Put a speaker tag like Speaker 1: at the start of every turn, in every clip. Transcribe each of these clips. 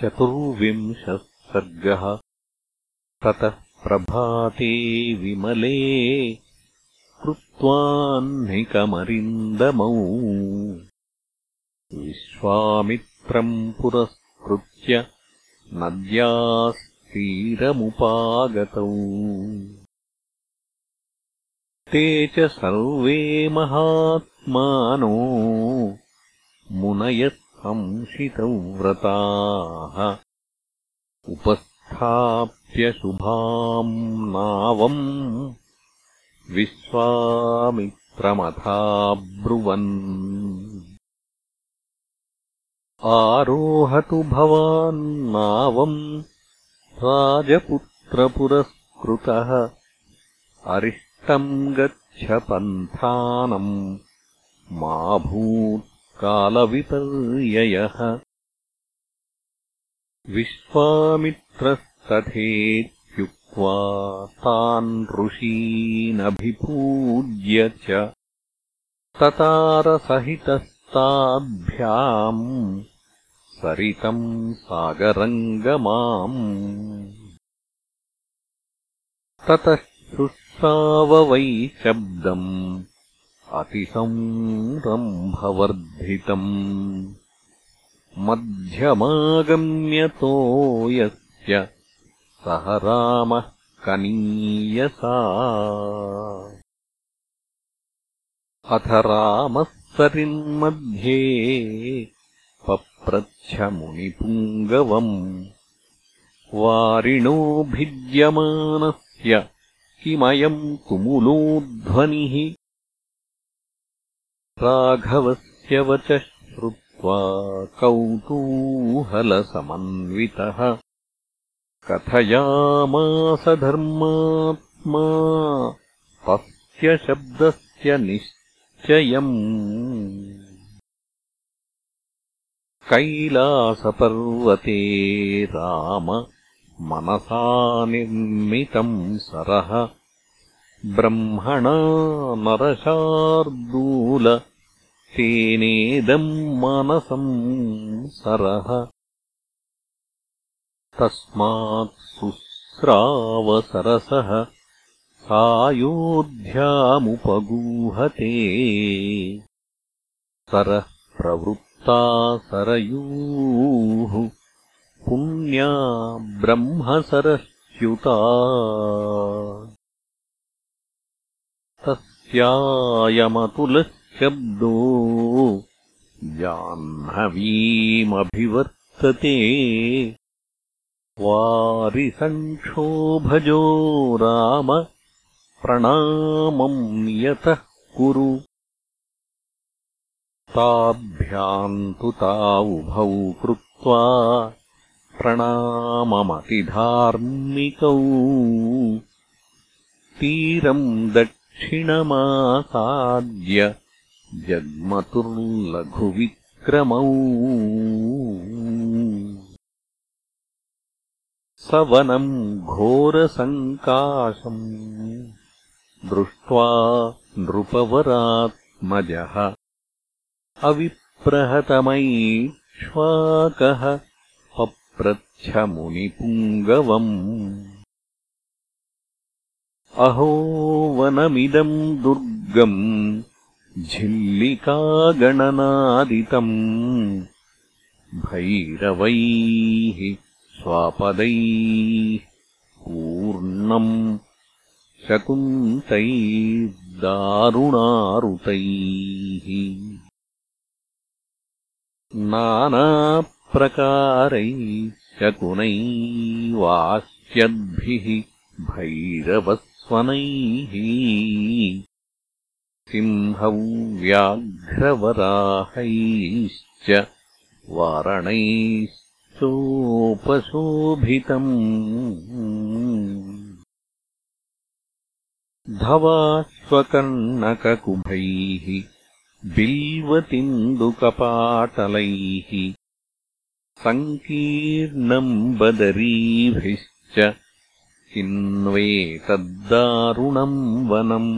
Speaker 1: चतुर्विंशः सर्गः ततः प्रभाते विमले कृत्वाह्निकमरिन्दमौ। विश्वामित्रम् पुरस्कृत्य नद्यास्तीरमुपागतौ। ते च सर्वे महात्मानो मुनयः संशितव्रताः उपस्थाप्य शुभाम् नावम् विश्वामित्रमथाब्रुवन्। आरोहतु भवान्नावम् राजपुत्रपुरस्कृतः। अरिष्टम् गच्छ पन्थानम् मा भूत् कालविपर्ययः। विश्वामित्रस्तथेत्युक्त्वा तान् ऋषीनभिपूज्य च ततारसहितस्ताभ्याम् सरितम् सागरङ्गमाम्। ततः शुश्राववै शब्दम् अतिसंरम्भवर्धितम् मध्यमागम्यतो यस्य सह रामः कनीयसा। अथ रामः सरिन्मध्ये पप्रच्छमुनिपुङ्गवम् वारिणो भिद्यमानस्य किमयम् कुमुलोध्वनिः राघवस्य वचः श्रुत्वा कौतूहलसमन्वितः। कथयामास धर्मात्मा तस्य शब्दस्य निश्चयम्। कैलासपर्वते राम मनसा निर्मितम् सरः। ब्रह्मणा नरशार्दूल तेनेदम् मानसम् सरः तस्मात् शुस्रावसरसः सायोध्यामुपगूहते। सरः प्रवृत्ता सरयूः पुण्या ब्रह्मसरस्युता। तस्यायमतुलः शब्दो जाह्नवीमभिवर्तते। वारिसङ्क्षोभजो राम प्रणामम् यतः कुरु। ताभ्याम् तु तावुभौ कृत्वा प्रणाममतिधार्मिकौ। तीरम् दक्षिणमासाद्य जग्मतुर्लघुविक्रमौ स वनम् घोरसङ्काशम् दृष्ट्वा नृपवरात्मजः। अविप्रहतमैक्ष्वाकः पप्रच्छमुनिपुङ्गवम् अहो वनमिदम् दुर्गम् झिल्लिकागणनादितम् भैरवैः स्वापदैः पूर्णम् शकुन्तैर्दारुणारुतैः नानाप्रकारैः शकुनैवास्यद्भिः भैरवस्वनैः सिंहौ व्याघ्रवराहैश्च वारणैश्चोपशोभितम् धवाश्वकर्णककुभैः बिल्वतिन्दुकपाटलैः सङ्कीर्णम् बदरीभिश्च किन्वेतद्दारुणम् वनम्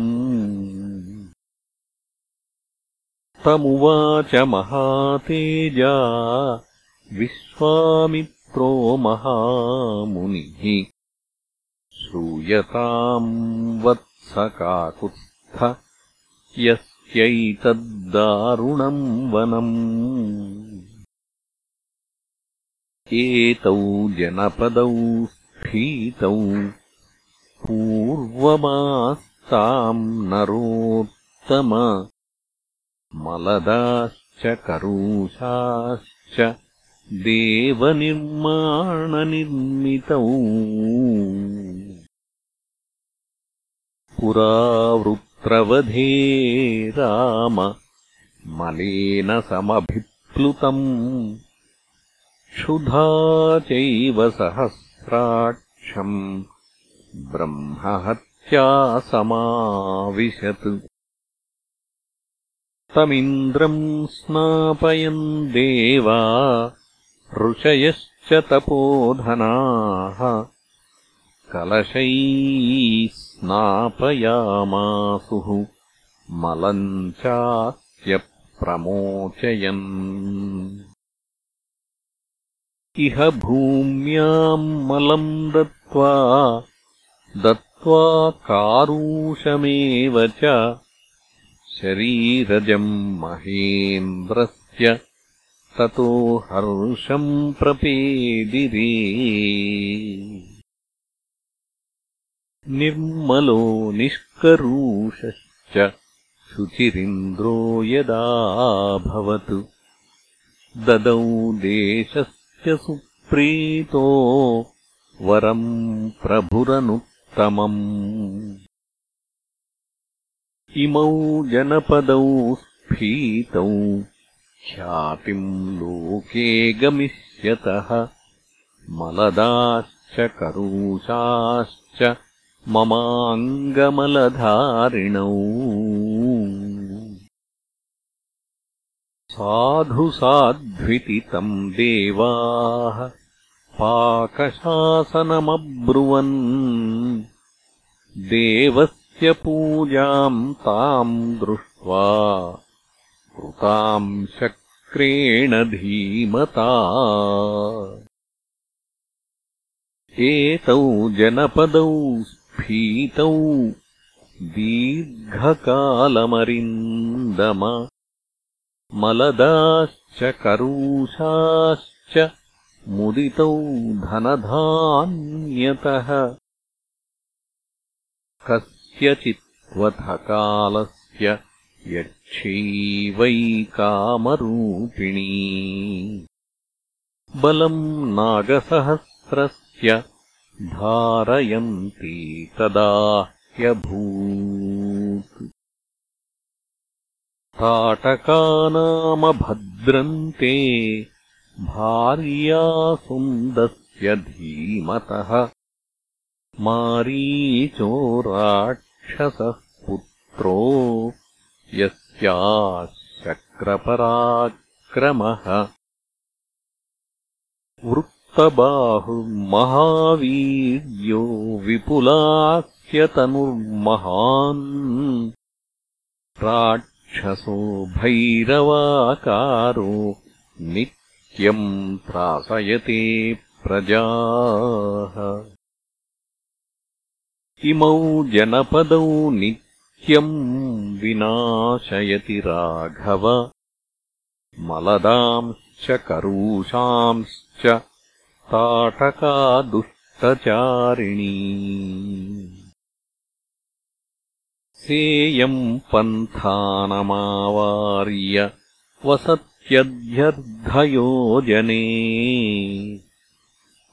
Speaker 1: तमुवाच महातेजा विश्वामित्रो महामुनिः। श्रूयताम् वत्सकाकुत्स्थ यस्यैतद्दारुणम् वनम् एतौ जनपदौ स्फीतौ पूर्वमास्ताम् नरोत्तम मलदाश्च करूषाश्च देवनिर्माणनिर्मितौ। पुरावृत्रवधे राम मलेन समभिप्लुतम्। क्षुधा चैव सहस्राक्षम् ब्रह्महत्या समाविशत् तमिन्द्रम् स्नापयन् देवा ऋषयश्च तपोधनाः। कलशैः स्नापयामासुः मलम् चास्यप्रमोचयन् इह भूम्याम् मलम् दत्त्वा दत्त्वा कारूषमेव च शरीरजम् महेन्द्रस्य ततो हर्षम् प्रपेदिरे। निर्मलो निष्करूषश्च शुचिरिन्द्रो यदाभवत् ददौ देशस्य सुप्रीतो वरम् प्रभुरनुत्तमम् इमौ जनपदौ स्फीतौ ख्यातिम् लोके गमिष्यतः। मलदाश्च करूषाश्च ममाङ्गमलधारिणौ। साधु साध्विति तम् देवाः पाकशासनमब्रुवन्। देवस्य पूजाम् ताम् दृष्ट्वा कृताम् शक्रेण धीमता। एतौ जनपदौ स्फीतौ दीर्घकालमरिन्दम। मलदाश्च करूषाश्च मुदितौ धनधान्यतः कस्यचित्त्वथकालस्य कामरूपिणी बलम् नागसहस्रस्य धारयन्ती तदा ह्यभूत् ताटकानामभद्रन्ते भार्यासुन्दस्य धीमतः मारीचो राक्षसः पुत्रो यस्याशक्रपराक्रमः। वृत्तबाहुर्महावीर्यो विपुलास्य तनुर्महान् राक्षसो भैरवाकारो नित्यम् त्रासयते प्रजाः इमौ जनपदौ नित्यम् विनाशयति राघव। मलदांश्च करूषांश्च ताटका दुष्टचारिणी सेयम् पन्थानमावार्य वसत्यध्यर्धयोजने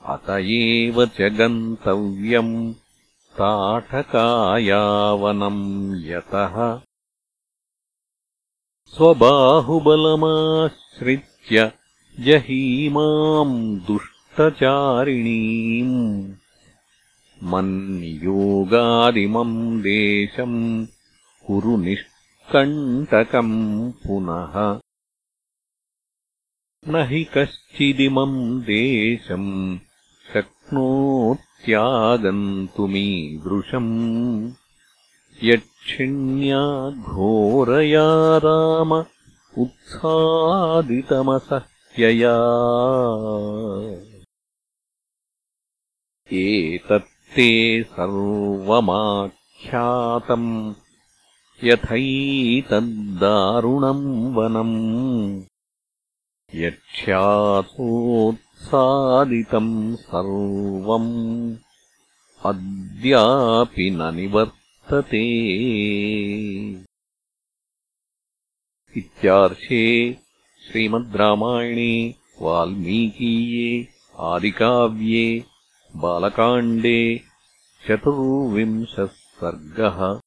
Speaker 1: अत एव च गन्तव्यम् ताटकायावनम् यतः स्वबाहुबलमाश्रित्य जहीमाम् दुष्टचारिणीम् मन्नियोगादिमम् देशम् कुरु निष्कण्टकम् पुनः। न हि कश्चिदिमम् देशम् शक्नोत्यागन्तुमीदृशम् यक्षिण्या घोरया राम उत्सादितमसह्यया। एतत्ते सर्वमाख्यातम् यथैतद्दारुणम् वनम् यक्ष्यासोत्सादितम् सर्वम् अद्यापि न निवर्तते। इत्यार्षे श्रीमद् रामायणे वाल्मीकीये आदिकाव्ये बालकाण्डे चतुर्विंशः सर्गः